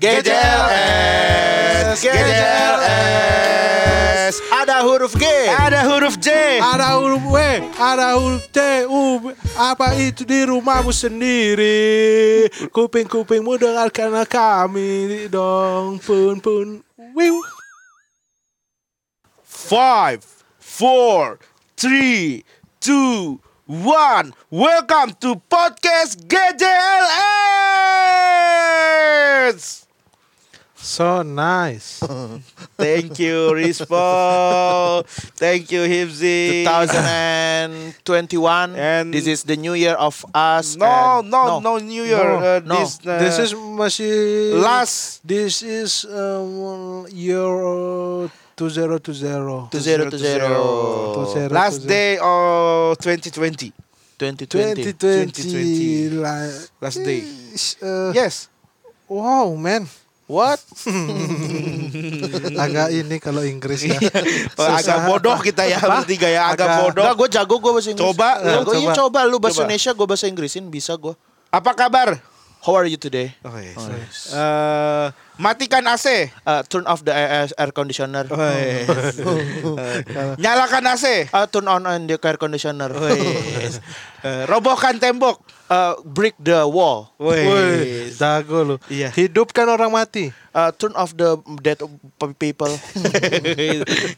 GJLS, GJLS. Ada huruf G, Ada huruf J. Ada huruf W, ada huruf T, U. Apa itu di rumahmu sendiri? Kuping-kupingmu dengarkan kami dong, pun pun. Wiu. Five, four, three, two, one. Welcome to podcast GJLS. So nice. Thank you, Rispo. Thank you, Hibzi. 2021. And- this is the new year of us. No, and- no, no, New Year. No, Uh, no. This, uh, This is masih last. This is um, year uh, 2020. 2020. Last day of 2020. 2020. 2020. 2020. Last day. uh, Yes. Wow, man. What? Agak ini kalau Inggris ya. Oh, agak bodoh kita ya bertiga ya, agak, Agak- bodoh. Enggak, gue jago gue bahasa Inggris. Coba, Jago, eh, iya coba. coba lu bahasa Coba. Indonesia, gue bahasa Inggrisin bisa gue. Apa kabar? How are you today? Oh, yes. Oh, yes. Eh, matikan AC. Uh, turn off the air, air conditioner. Oh, yes. Eh, nyalakan AC. Uh, turn on on the air conditioner. Oh, yes. Eh, robohkan tembok. Uh, break the wall. Woi, jago lu. Iya. Hidupkan orang mati. Uh, turn off the dead people.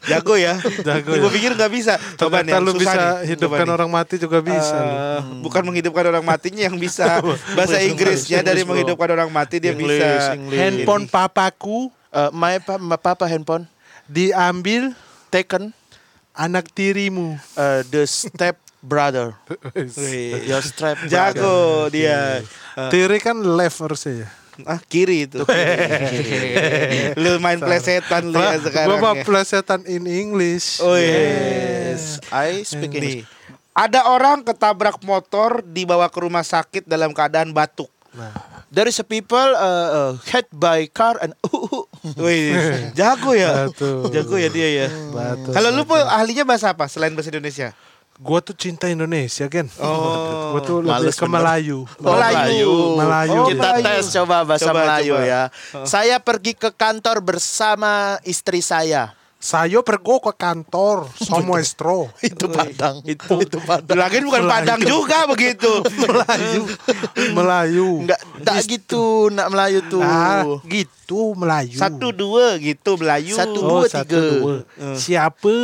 Jago ya. Jago Gue ya. pikir nggak bisa. Coba nih, lu susah bisa nih. hidupkan nih. orang mati juga bisa lu. Eh, Bukan menghidupkan orang matinya yang bisa bahasa Inggrisnya dari menghidupkan orang mati dia English, bisa English. Handphone papaku Uh, my, pa my papa handphone diambil taken. anak tirimu. Uh, the step brother. Your step brother. jago dia. Tiri kan left harusnya ya. Ah kiri itu. lu main plesetan lu ya sekarang. Gua ya. plesetan in English. Oh yes. I speak Nih. English. Ada orang ketabrak motor dibawa ke rumah sakit dalam keadaan batuk. There is a people uh, uh, hit by car and uh, Wih, jago ya. Batu. Jago ya dia ya. Batu. Kalau lu Po, ahlinya bahasa apa selain bahasa Indonesia? Gua tuh cinta Indonesia, Gen. Oh. Gua tuh lebih Males ke bener. Melayu. Melayu. Melayu. Oh, Kita Melayu. tes coba bahasa Coba, Melayu coba. ya. Saya pergi ke kantor bersama istri saya. Saya pergi ke kantor sama estro. Itu Padang. Itu itu Padang. Lagi bukan Melayu. Padang juga begitu. Melayu. Melayu. Enggak enggak gitu nak Melayu tuh. Ah, gitu Melayu. Satu dua gitu Melayu. Satu, Oh, dua, satu, tiga. dua. Eh. Siapa?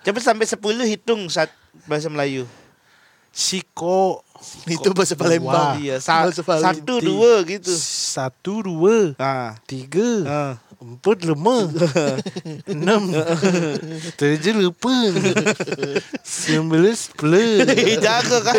Coba sampai sepuluh hitung saat bahasa Melayu. Siko. Itu bahasa Palembang. Iya, sa- Bahasa Palembang. satu dua gitu. Satu, dua, Ah. tiga, ah. Empat, lima, enam, tujuh, lapan, sembilan, sepuluh. Jago kan?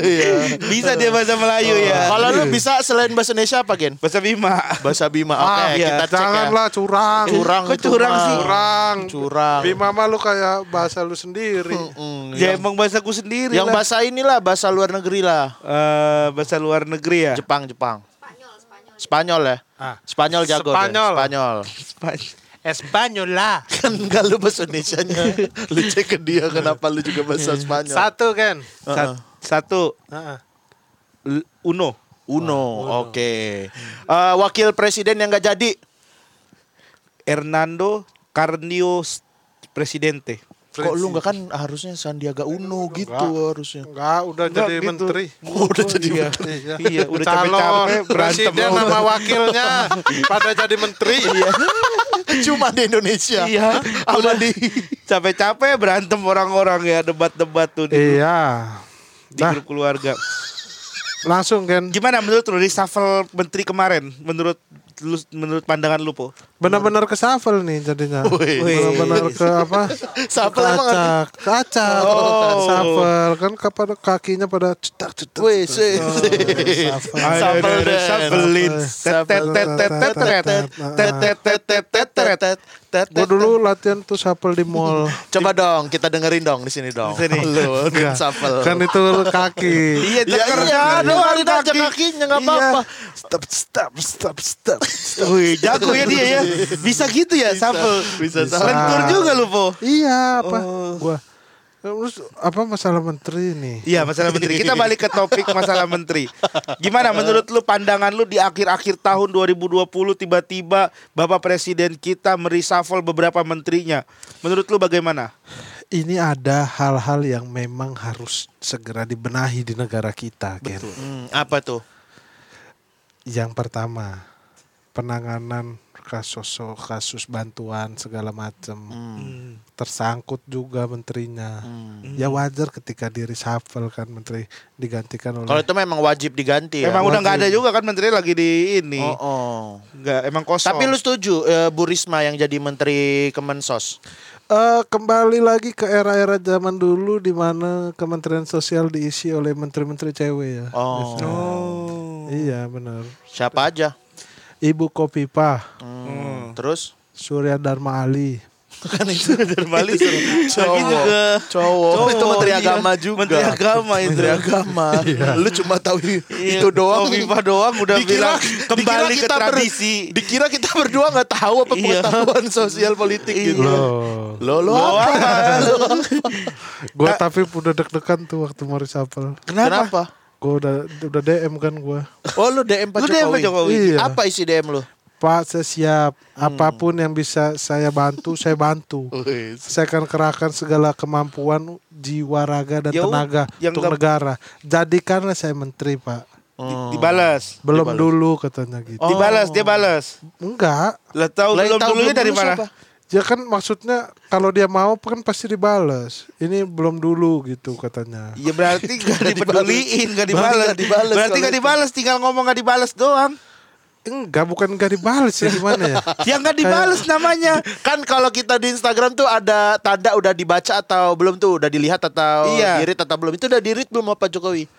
Bisa dia bahasa Melayu ya. Kalau lu bisa selain bahasa Indonesia apa, Gen? Bahasa Bima. Bahasa Bima. Oke, Ah, iya. kita cek ya. Janganlah curang. Curang Kok curang mah. sih? Curang. Curang. Bima mah lu kayak bahasa lu sendiri. Mm, Ya yang, emang bahasaku sendiri yang lah. bahasa inilah bahasa luar negeri lah. Eh, bahasa luar negeri ya. Jepang, Jepang. Spanyol ya? Ah. Spanyol jago deh, Spanyol. Spanyol. Espanyol lah. Kan enggak lu bahasa Indonesia-nya. lu cek ke dia kenapa lu juga bahasa Spanyol. Satu kan. Heeh. Satu Heeh. L- Uno. Uno, oke. Eh, wakil presiden yang nggak jadi. Hernando Carnio Presidente. Kok lu nggak kan harusnya Sandiaga Uno gitu harusnya. Enggak, udah Enggak jadi gitu. menteri. Oh, udah jadi Iya. menteri. Iya, udah Calon capek-capek berantem. presiden sama wakilnya pada jadi menteri. Iya. Cuma di Indonesia. Iya. Sama di Capek-capek berantem orang-orang ya debat-debat tuh di, Iya. di Nah, grup keluarga. langsung kan. Gimana menurut lu reshuffle menteri kemarin? Menurut lu menurut pandangan lu, Po? Benar-benar ke shuffle nih jadinya. Benar-benar ke apa? Shuffle emang Kacak, kacak. Oh. Shuffle kan kepada kakinya pada cetak cetak. Wih, sih. Shuffle. Shuffle deh. Gue dulu latihan tuh shuffle di mall. Coba dong, kita dengerin dong di sini dong. Di sini. Lu shuffle. Kan itu kaki. Iya, Ya, iya, doang doang aja kaki. kakinya nggak Iya. apa-apa. Stop, stop, stop, stop. Wih, jago ya dia ya. Bisa gitu ya, shuffle. Bisa Bisa. shuffle. Lentur juga lu, Po. Iya apa? Oh. Gua Terus apa masalah menteri nih? Iya masalah menteri. Kita balik ke topik masalah menteri. Gimana menurut lu pandangan lu di akhir-akhir tahun 2020 tiba-tiba Bapak Presiden kita mereshuffle beberapa menterinya. Menurut lu bagaimana? Ini ada hal-hal yang memang harus segera dibenahi di negara kita, Ken. Hmm, apa tuh? Yang pertama, penanganan kasus kasus bantuan segala macam. Hmm. Tersangkut juga menterinya. Hmm. Ya wajar ketika di reshuffle kan menteri digantikan oleh Kalau itu memang wajib diganti ya. Emang udah nggak ada juga kan menteri lagi di ini. Oh, oh. Nggak, emang kosong. Tapi lu setuju eh, Bu Risma yang jadi menteri Kemensos? Eh, kembali lagi ke era-era zaman dulu di mana Kementerian Sosial diisi oleh menteri-menteri cewek ya. Oh. Oh. Iya benar. Siapa aja? Ibu Kopipa, Hmm. Terus? Surya Dharma Ali. kan itu Dermali cowok. juga Cowok. itu menteri iya. agama juga. Menteri agama itu. Menteri agama. Lu cuma tahu itu doang. Kofifa doang udah Dikira- bilang kembali dikira ke kita ber- tradisi. Dikira kita berdua nggak tahu apa Iya. pengetahuan sosial politik gitu. Loh, Lo lo Lo apa? apa? gua tapi udah deg-degan tuh waktu mau reshuffle. Kenapa? Gua udah udah DM kan gua. Oh lu DM Pak Lu DM Pak Jokowi. Jokowi? Iya. Apa isi DM lu? Pak saya siap, Hmm. apa pun yang bisa saya bantu, saya bantu. Saya akan kerahkan segala kemampuan, jiwa, raga dan Ya, tenaga yang untuk negara. Jadikanlah saya menteri, Pak. Hmm. Dibalas. Belum Dibalas. dulu katanya gitu. Oh. Dibalas, dia balas. Enggak. Lah tahu belum dulunya belum dari dulu mana? siapa? Ya kan maksudnya kalau dia mau kan pasti dibales. Ini belum dulu gitu katanya. Ya berarti gak dipeduliin, gak Berarti dibalas. nggak dibalas Berarti gak itu. dibalas, tinggal ngomong gak dibalas doang. Enggak, bukan enggak dibales ya gimana ya? Yang gak dibalas namanya. Kan kalau kita di Instagram tuh ada tanda udah dibaca atau belum tuh, udah dilihat atau Iya. di-read atau belum. Itu udah di-read belum Pak Jokowi?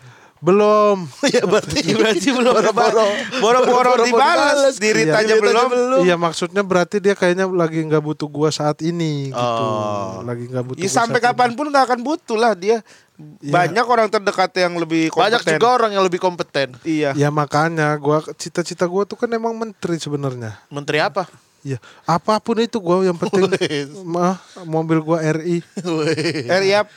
Belum. ya berarti Berarti belum Boro-boro. Boro-boro dibalas, dirit Iya. belum. belum. Iya maksudnya berarti dia kayaknya lagi nggak butuh gua saat ini gitu. Oh. Lagi nggak butuh. Ya gua sampai kapan pun gak akan butuh lah dia. Iya. Banyak orang terdekat yang lebih kompeten. Banyak juga orang yang lebih kompeten. Iya. Ya makanya gua cita-cita gua tuh kan emang menteri sebenarnya. Menteri apa? Ya apa pun itu gua yang penting mah mobil gua RI RI ap-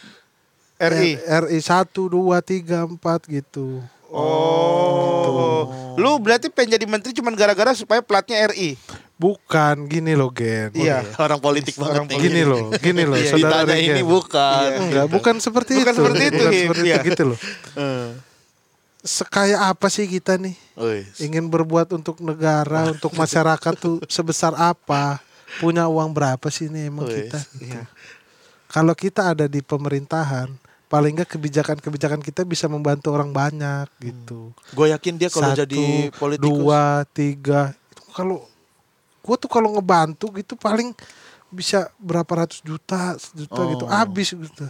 RI. RI 1 2 3 4 gitu. Oh. Lu berarti pengen jadi menteri cuma gara-gara supaya platnya RI. Bukan gini loh Gen. Iya. Orang politik banget Orang nih. Gini loh, gini loh. Iya, saudara ini bukan. Enggak, bukan seperti Bukan itu. seperti itu, bukan seperti Iya. itu gitu loh. Eh. Sekaya apa sih kita nih? Wih. Ingin berbuat untuk negara, untuk masyarakat tuh sebesar apa? Punya uang berapa sih nih emang Wih. kita? Gitu. Kalau kita ada di pemerintahan, paling nggak kebijakan-kebijakan kita bisa membantu orang banyak gitu. Gue yakin dia kalau Satu, jadi politikus dua, tiga. Itu kalau gua tuh kalau ngebantu gitu paling bisa berapa ratus juta, sejuta gitu, Oh. habis gitu.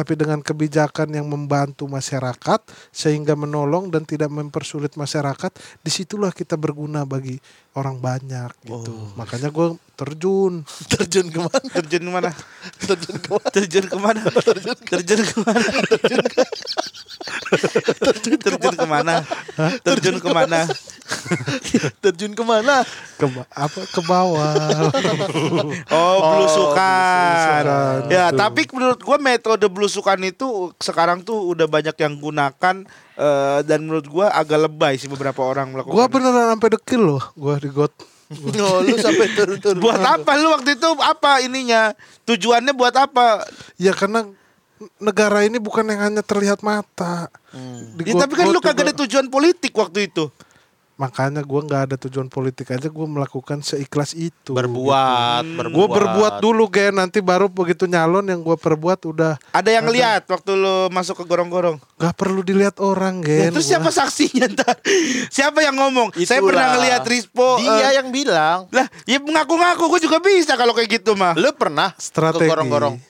Tapi dengan kebijakan yang membantu masyarakat sehingga menolong dan tidak mempersulit masyarakat, di situlah kita berguna bagi orang banyak gitu. Oh. Makanya gue terjun. terjun ke mana? Terjun ke mana? terjun ke mana? Terjun ke mana? Terjun ke mana? Terjun ke mana? Terjun ke mana? terjun ke mana? Ke, apa ke bawah. Oh, belusukan. belusukan, Ya, tapi menurut gua metode belusukan itu sekarang tuh udah banyak yang gunakan eh, dan menurut gua agak lebay sih beberapa orang melakukan. gue beneran sampai dekil loh, gue di got. Oh, lu sampai turun-turun. buat apa lu waktu itu apa ininya? Tujuannya buat apa? Ya karena negara ini bukan yang hanya terlihat mata. Di Ya, tapi kan lu kagak ada tujuan politik waktu itu. Makanya gue nggak ada tujuan politik aja gue melakukan seikhlas itu. berbuat, berbuat. Gue berbuat dulu Gen nanti baru begitu nyalon yang gue perbuat udah Ada yang lihat waktu lu masuk ke gorong-gorong. gak perlu dilihat orang Ya, Gen. terus Gua- siapa saksinya ntar? Siapa yang ngomong? Saya Itulah. pernah ngelihat Rispo. Dia eh, yang bilang. lah, ya mengaku-ngaku gue juga bisa kalau kayak gitu mah. Lu pernah Strategi. ke gorong-gorong?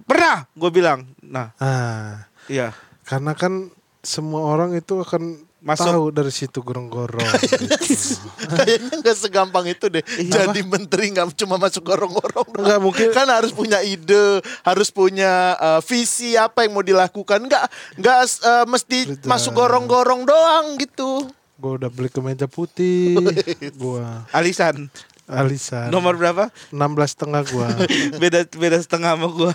Pernah, gue bilang. Nah, Ah, iya. karena kan semua orang itu akan Masuk. tahu dari situ gorong-gorong. Kayaknya nggak segampang itu deh. Jadi menteri nggak cuma masuk gorong-gorong. doang. Nggak, mungkin- Kan harus punya ide, harus punya eh, visi apa yang mau dilakukan. Nggak nggak eh, mesti masuk gorong-gorong doang gitu. gue udah beli kemeja putih. gue Alisan. Alisan. Nomor berapa? 16 setengah gua. beda beda setengah sama gua.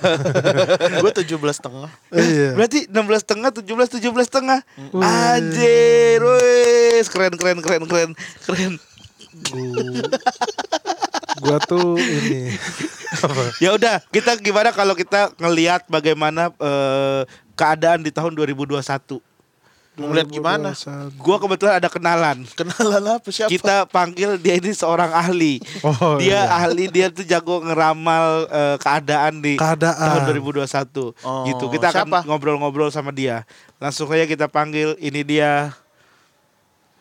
Gue 17 setengah. iya. Berarti 16 setengah, 17, 17 setengah. Anjir, wes keren keren keren keren keren. Gua tuh ini? Ya udah, kita gimana kalau kita ngelihat bagaimana eh, keadaan di tahun 2021? Mau ngeliat gimana? Gua kebetulan ada kenalan. Kenalan apa siapa? Kita panggil dia ini seorang ahli. Oh, dia iya. ahli, dia tuh jago ngeramal eh, keadaan di Keadaan. tahun 2021. Oh, gitu. Kita akan siapa? ngobrol-ngobrol sama dia. Langsung saja kita panggil ini dia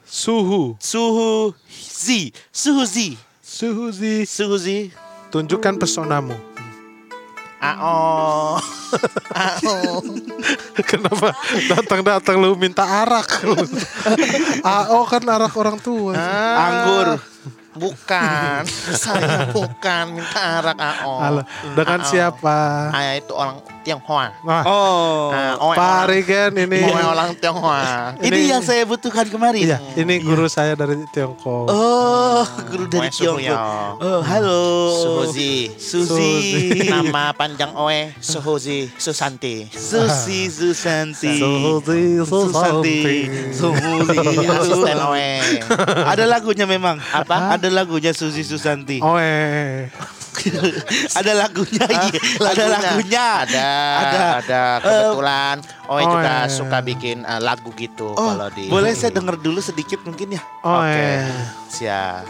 Suhu. Suhu Z. Suhu Z. Suhu Zi. Suhu Z. Tunjukkan pesonamu. Ao. Ao. Kenapa datang-datang lu minta arak? lu? AO kan arak orang tua. Ah, Anggur. Bukan. Saya bukan minta arak Ao. Dengan Ah, siapa? Saya itu orang Tionghoa. Wah, Oh. Ah, oh, Pak Regen ini. Orang orang Tionghoa. ini ini- yang saya butuhkan kemarin. Iya, ini guru saya dari Tiongkok. Oh, guru dari Oe Tiongkok. Oh, halo. Suhuzi. Susi. Nama panjang Oe Suhuzi Susanti. Susi Susanti. Suhuzi, Susanti. Susanti. Ini asisten. Oe. Ada lagunya memang. Apa? Ada lagunya Susi Susanti. Oh, eh. Iya. ada lagunya, lagunya. ada lagunya. Ada, ada. ada. Kebetulan uh, oh, oh juga yeah. suka bikin uh, lagu gitu oh, kalau di Boleh saya denger dulu sedikit mungkin ya? Oh, Oke. Okay. Yeah. Siap.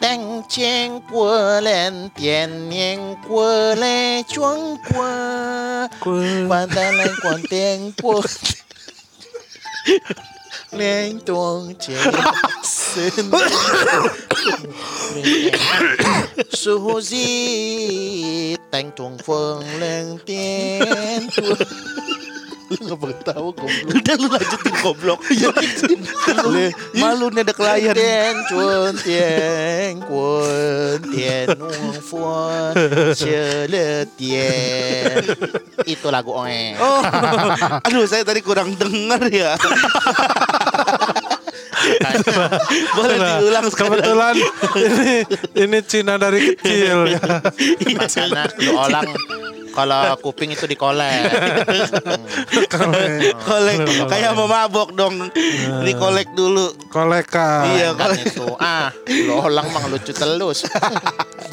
Tang cheng kue len tian nian kue le chuang kue. Guan dan len tian kue Len tuang cheng السن Suhu zi Teng tung feng leng tien. Lu gak beritahu goblok. Udah lu lanjutin goblok. Ya Malu nih ada klien. Tien cun tien kun Tien nung fun Cele tien. Itu lagu oe Oh. Aduh saya tadi kurang denger ya. Boleh diulang sekali. Kebetulan ini ini Cina dari kecil. ya. makanya lu kalau kuping itu dikolek kolek kayak mau mabok dong. Ini kolek dulu. Koleka. Iya, kan itu ah lu orang mang lucu telus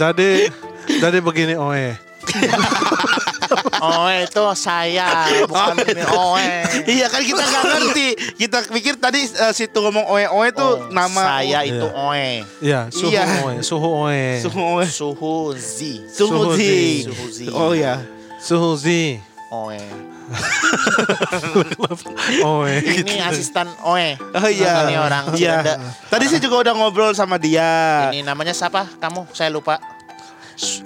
Jadi jadi begini Oe. oe itu saya bukan ini oe Iya kan kita nggak ngerti. Kita pikir tadi eh, situ ngomong oe oe tuh Oh, nama saya Iya. itu oe Iya, suhu Iya. Oe, suhu Oe. Suhu oe. suhu z Suhu Suhu Zi. Zi. Suhu Zi. Oh ya. Suhu Zi. oe Oe. ini asisten oe Oh iya. Ini orang Iya. Tadi saya juga udah ngobrol sama dia. Ini namanya siapa? Kamu? Saya lupa.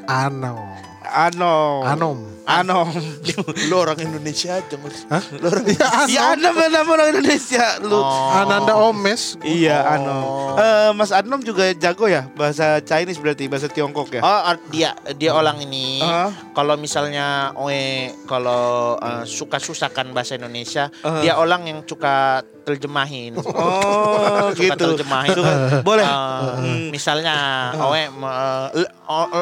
Ano. Ano. Anom. Anom. Lu orang Indonesia aja. Hah? Lu orang Ya Anom nama orang Indonesia lu. Oh. Ananda Omes. Iya, Oh. Anom. Eh, Mas Anom juga jago ya bahasa Chinese berarti bahasa Tiongkok ya. Oh, ar- dia dia orang ini. Ah. Kalau misalnya oe kalau eh, suka susahkan bahasa Indonesia, Ah. dia orang yang suka terjemahin. Oh, Suka gitu. terjemahin. Suka- boleh. Eh, Hmm. Misalnya, oe eh,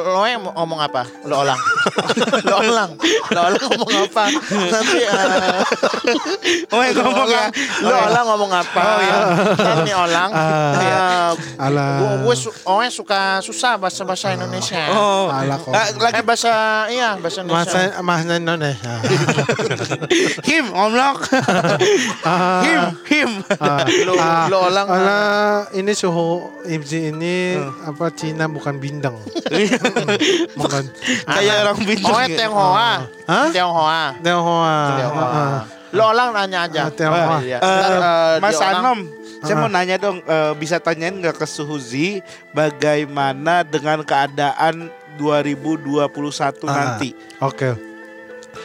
lo lo mau ngomong apa? Lo orang. lo orang. Lo orang ngomong apa? Nanti eh, yang ngomong ya. Lo orang ngomong apa? Oh, iya. Nih orang. Ah. eh, Alah. Gue oh, suka susah bahasa bahasa Indonesia. Oh, Ala kok. Ah, lagi Eh bahasa iya bahasa Indonesia. Masa Mas Indonesia. him ngomong. Ah. him, him. Ah, Lo ah, lo orang ala, ini suhu Ibzi ini apa Cina bukan bindeng. bukan. Kayak orang bintang. Oh, Tionghoa. Hah? Tionghoa. Tionghoa. Tionghoa. Ah, Lo orang nanya aja. Ah, Tionghoa. Ntar, eh, Mas Anom, saya Ah. mau nanya dong, eh, bisa tanyain nggak ke Suhuzi bagaimana dengan keadaan 2021 Ah. nanti? Oke.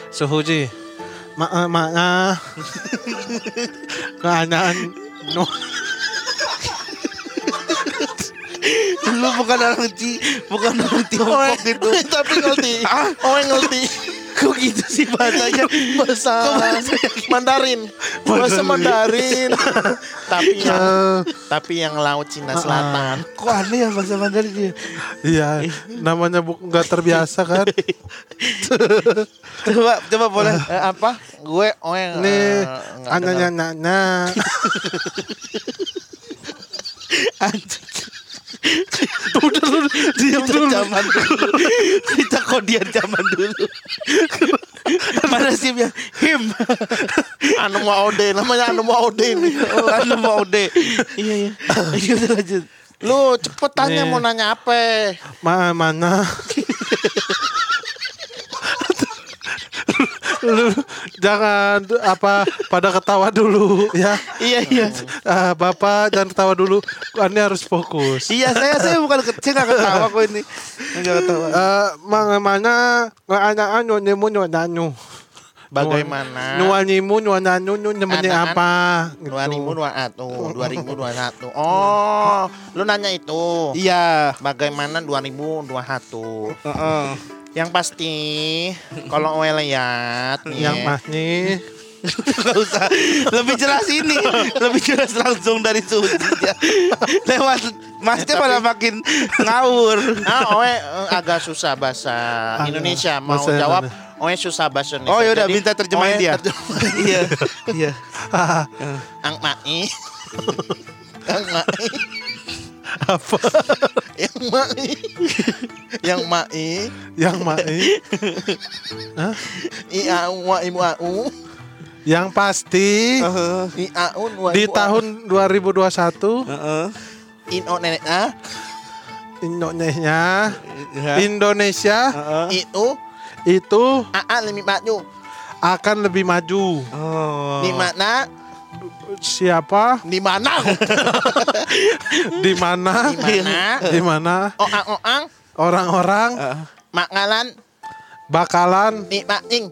Suhuji. Ma ma ah. keadaan no. Lu bukan orang Ci, bukan orang Tiongkok itu. Tapi ngerti. Oh, ngerti. Kok gitu sih bahasanya? bahasa Mandarin bahasa Mandarin tapi yang Eh, tapi yang laut Cina Selatan Kok aneh ya bahasa Mandarin dia? iya, namanya bu nggak terbiasa kan. Coba coba boleh. Eh, apa gue oh yang Nih, eh, dengar. nanya. Anjing. Udah lu diam dulu. zaman dulu. Kita kodian zaman dulu. Mana sih ya? Him. anu mau ode namanya anu mau ode ini Oh, anu mau deh. Iya iya. Udah lanjut. lu cepet tanya Nih. mau nanya apa Ma mana? Lu jangan apa pada ketawa dulu ya. Iya iya. Ah, Bapak jangan ketawa dulu. Anda harus fokus. Iya saya saya bukan ke- saya nggak ketawa kok ini. Nggak ketawa. Eh, mana mana nggak ada anu nemu nyu nanu. bagaimana Nuanimu nuananu nu namanya Anak-anak. apa? Gitu. dua ribu dua satu dua ribu dua satu oh lu nanya itu Iya. bagaimana 2021 Heeh. Yang pasti kalau gue lihat nih Yang ya, mah nih Gak usah Lebih jelas ini Lebih jelas langsung dari Suji Lewat Masnya malah makin ngawur Ah, Owe eh, agak susah bahasa Indonesia mau bahasa jawab. mana? Owe susah bahasa Indonesia. Oh yaudah Jadi, minta terjemahin Owe dia. Iya Iya Ang Mai. Ang Mai. apa? Yang Mai. Yang Mai. Yang mah ini. I au wa ibu au. Yang pasti I au wa di tahun 2021 Heeh. in o nenek ah. Indonesia Ya. Indonesia Heeh. Itu itu aa limi maju. akan lebih maju. Oh. Di mana? Siapa? Di mana? Di mana? Di mana? Di mana oang orang-orang Heeh. makalan bakalan di maning.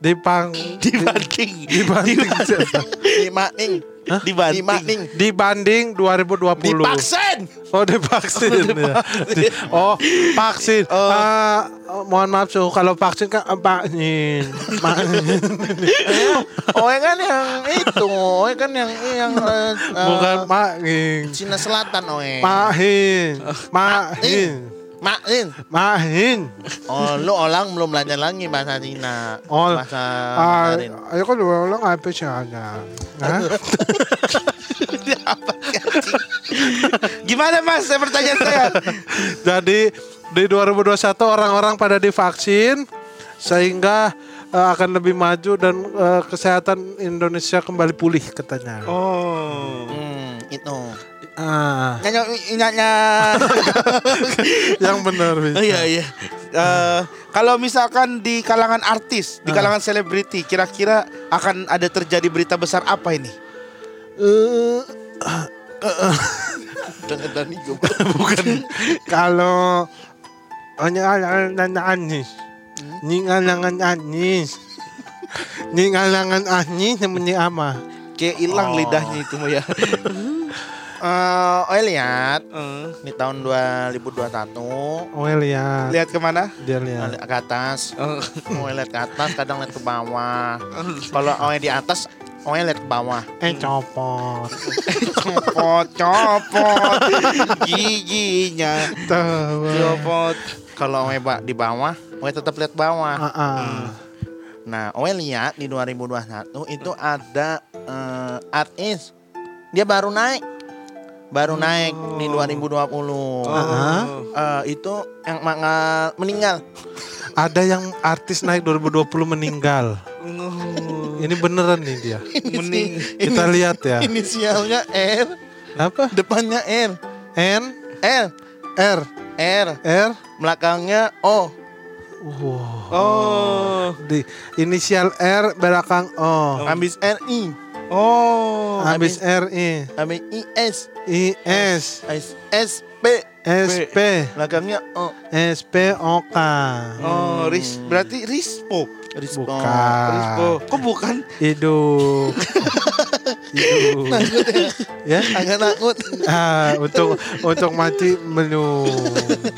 dipang dibanding Di Di Dibanding dibanding 2020. Dipaksen. Oh divaksin ya. Di- oh vaksin. Ah, mohon maaf suhu kalau vaksin kan vaksin. Owe kan yang itu, Owe kan yang yang eh, eh, Bukan makin. Cina Selatan Owe. Mahin. Mahin. Makin. Mahin. Oh, lu orang belum belajar lagi bahasa Cina. Oh, bahasa ah, Mandarin. ayo kan dua orang apa sih ada? Hah? Gimana mas saya pertanyaan saya Jadi di 2021 orang-orang pada divaksin sehingga eh, akan lebih maju dan eh, kesehatan Indonesia kembali pulih katanya. Oh Hmm, itu. Ah, Nyanyi yang benar bisa. Oh iya iya. Eh, kalau misalkan di kalangan artis, di kalangan selebriti, kira-kira akan ada terjadi berita besar apa ini? Eh, Dani juga. bukan kalau hanya alangan Anis, ningalangan Anis, ningalangan Anis namanya ama. Kayak hilang Oh. lidahnya itu ya. Eh, Owe lihat Eh, di tahun 2021 Oh lihat, lihat ke mana? dia lihat. lihat ke atas, Eh, Owe lihat ke atas, kadang lihat ke bawah. Kalau Owe di atas, Owe lihat ke bawah. Eh copot. copot, copot, giginya, copot. Kalau ba- di bawah, Owe tetap lihat bawah. Ah, ah. Nah, Owe lihat di 2021 itu ada eh, artis. Dia baru naik. Baru naik di 2020. Ah. Eh, itu yang ma- meninggal. Ada yang artis naik 2020 meninggal. Ini beneran nih dia. Mending Kita lihat ya. Inisialnya R, Apa? depannya R. N R, R R, R. belakangnya O. Wow. Oh, Di inisial R belakang O. Habis RI, oh, Habis R I habis IS, I S habis SP, S P belakangnya O. S P O K. oh, ris, berarti rispo, Rispo. Bukan. rispo. Kok bukan? Hidup. Hidup. Ya. Agak takut. Ah, untuk untuk mati minum.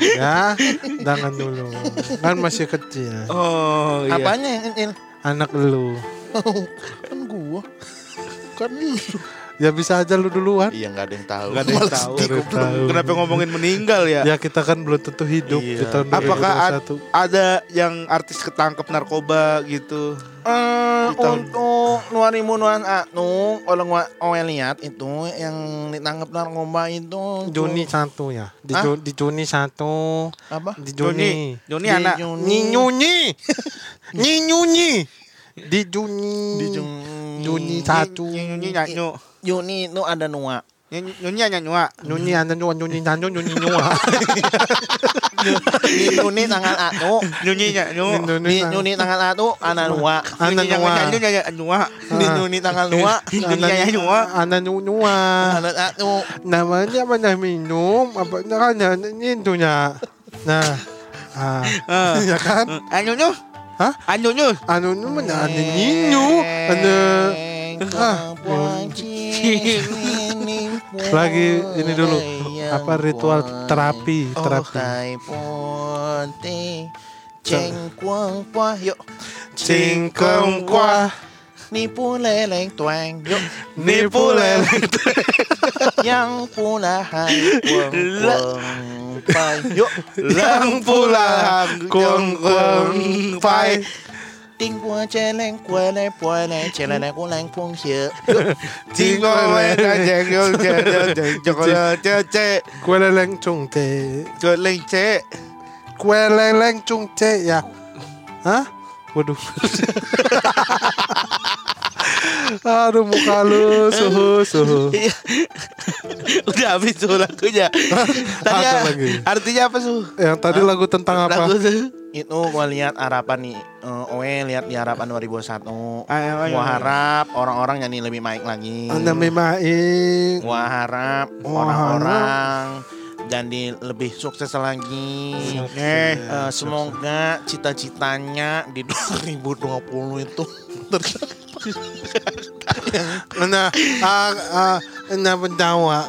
ya. Jangan dulu. Kan masih kecil. Oh, iya. Apanya yang ini? Anak lu. kan gua. Kan lu. Ya bisa aja lu duluan. Iya nggak ada yang tahu. Gak ada yang tahu. tahu. Kenapa ngomongin meninggal ya? Ya kita kan belum tentu hidup Iya. di tahun Apakah ad- 2021. ada yang artis ketangkep narkoba gitu? Eh, tahun- untuk nuari munuan anu orang owe lihat itu yang ditangkap narkoba itu Juni satu ya. Di? Ju- di Juni satu. apa? Di Juni. Joni Di anak. Juni. Nyinyunyi. Nyinyunyi. Di Juni. Di Juni. Juni satu. Nyunyi nyanyu. Juni itu ada nua. Nyunyi nyanyu. Nyunyi anda nyuan nyunyi nyanyo nyunyi nyua. Di Juni tanggal anu. Nyunyi nyanyu. Di Juni tanggal anu ada nua. Ana Nyunyi nyua. nyanyu nyanyu nyua. Di Juni tanggal dua Nyunyi nyanyu nyua. Anda nyua. ada anu. Namanya mana minum apa nakanya nintunya. Nah. Ah, Ah. ya kan? Anyunyu. Hah? Anyunyu. Anu nu mana ada ninyu, ada Ah, lagi ini dulu apa ritual terapi, terapi. Tai ponte 你不来领断哟，你不来领断，养不来还滚滚快哟，养不来还滚滚快。Tiếng qua che lên qua lên qua lên che lên qua lên phong hiệu. Tiếng qua lên che che che che che che che. Qua lên lên trung thế qua lên che. Qua lên lên trung thế ya. Waduh. Aduh muka lu suhu suhu. Udah habis tuh lagunya. Tadi Ada lagi. artinya apa su? Yang tadi lagu tentang apa? Lagu tuh. Itu gua lihat harapan nih eh, Owe lihat di harapan 2021 Ayo, ayo, Gua ayo. harap orang-orang nyanyi lebih baik lagi Anda memaing. Gua harap orang-orang jadi lebih sukses lagi. Eh, Eh, semoga cita-citanya di 2020 itu Nah, ah, ah, kenapa tawa?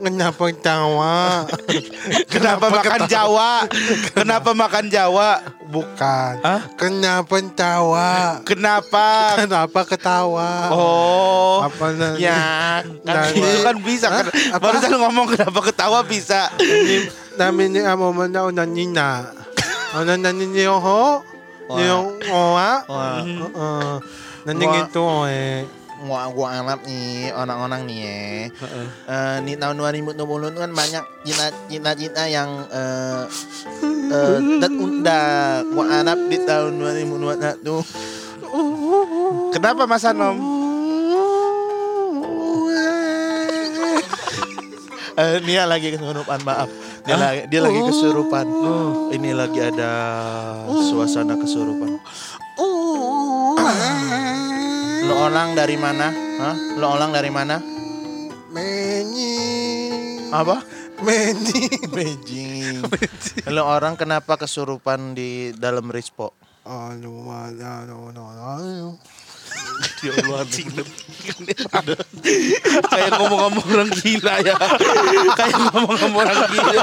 Kenapa tawa? Kenapa makan Jawa? Kenapa makan Jawa? Bukan. Hah? Kenapa tawa? Kenapa? Kenapa ketawa? Oh, Apa na- ya kan itu kan bisa kan? Apa? Barusan ngomong kenapa ketawa bisa. Namin ni amo man na una nina. Ona na ninyo ho? Wah. Yung oa? Wah. Uh, naningin to eh. Gua gua anggap nih orang-orang nih ya. Eh, di tahun 2020 itu kan banyak cita-cita yang eh eh tertunda. Gua anggap di tahun 2021 Kenapa Mas Anom? Dia lagi kesurupan maaf. Dia lagi dia lagi kesurupan. Ini lagi ada suasana kesurupan. Lo orang dari mana? Hah? Lo orang dari mana? Menyi. Apa? Menyi. Beijing. Lo orang kenapa kesurupan di dalam rispo? Man, ano, ano, ano. Ya Allah, Kayak ngomong-ngomong orang gila ya. Kayak ngomong-ngomong orang gila.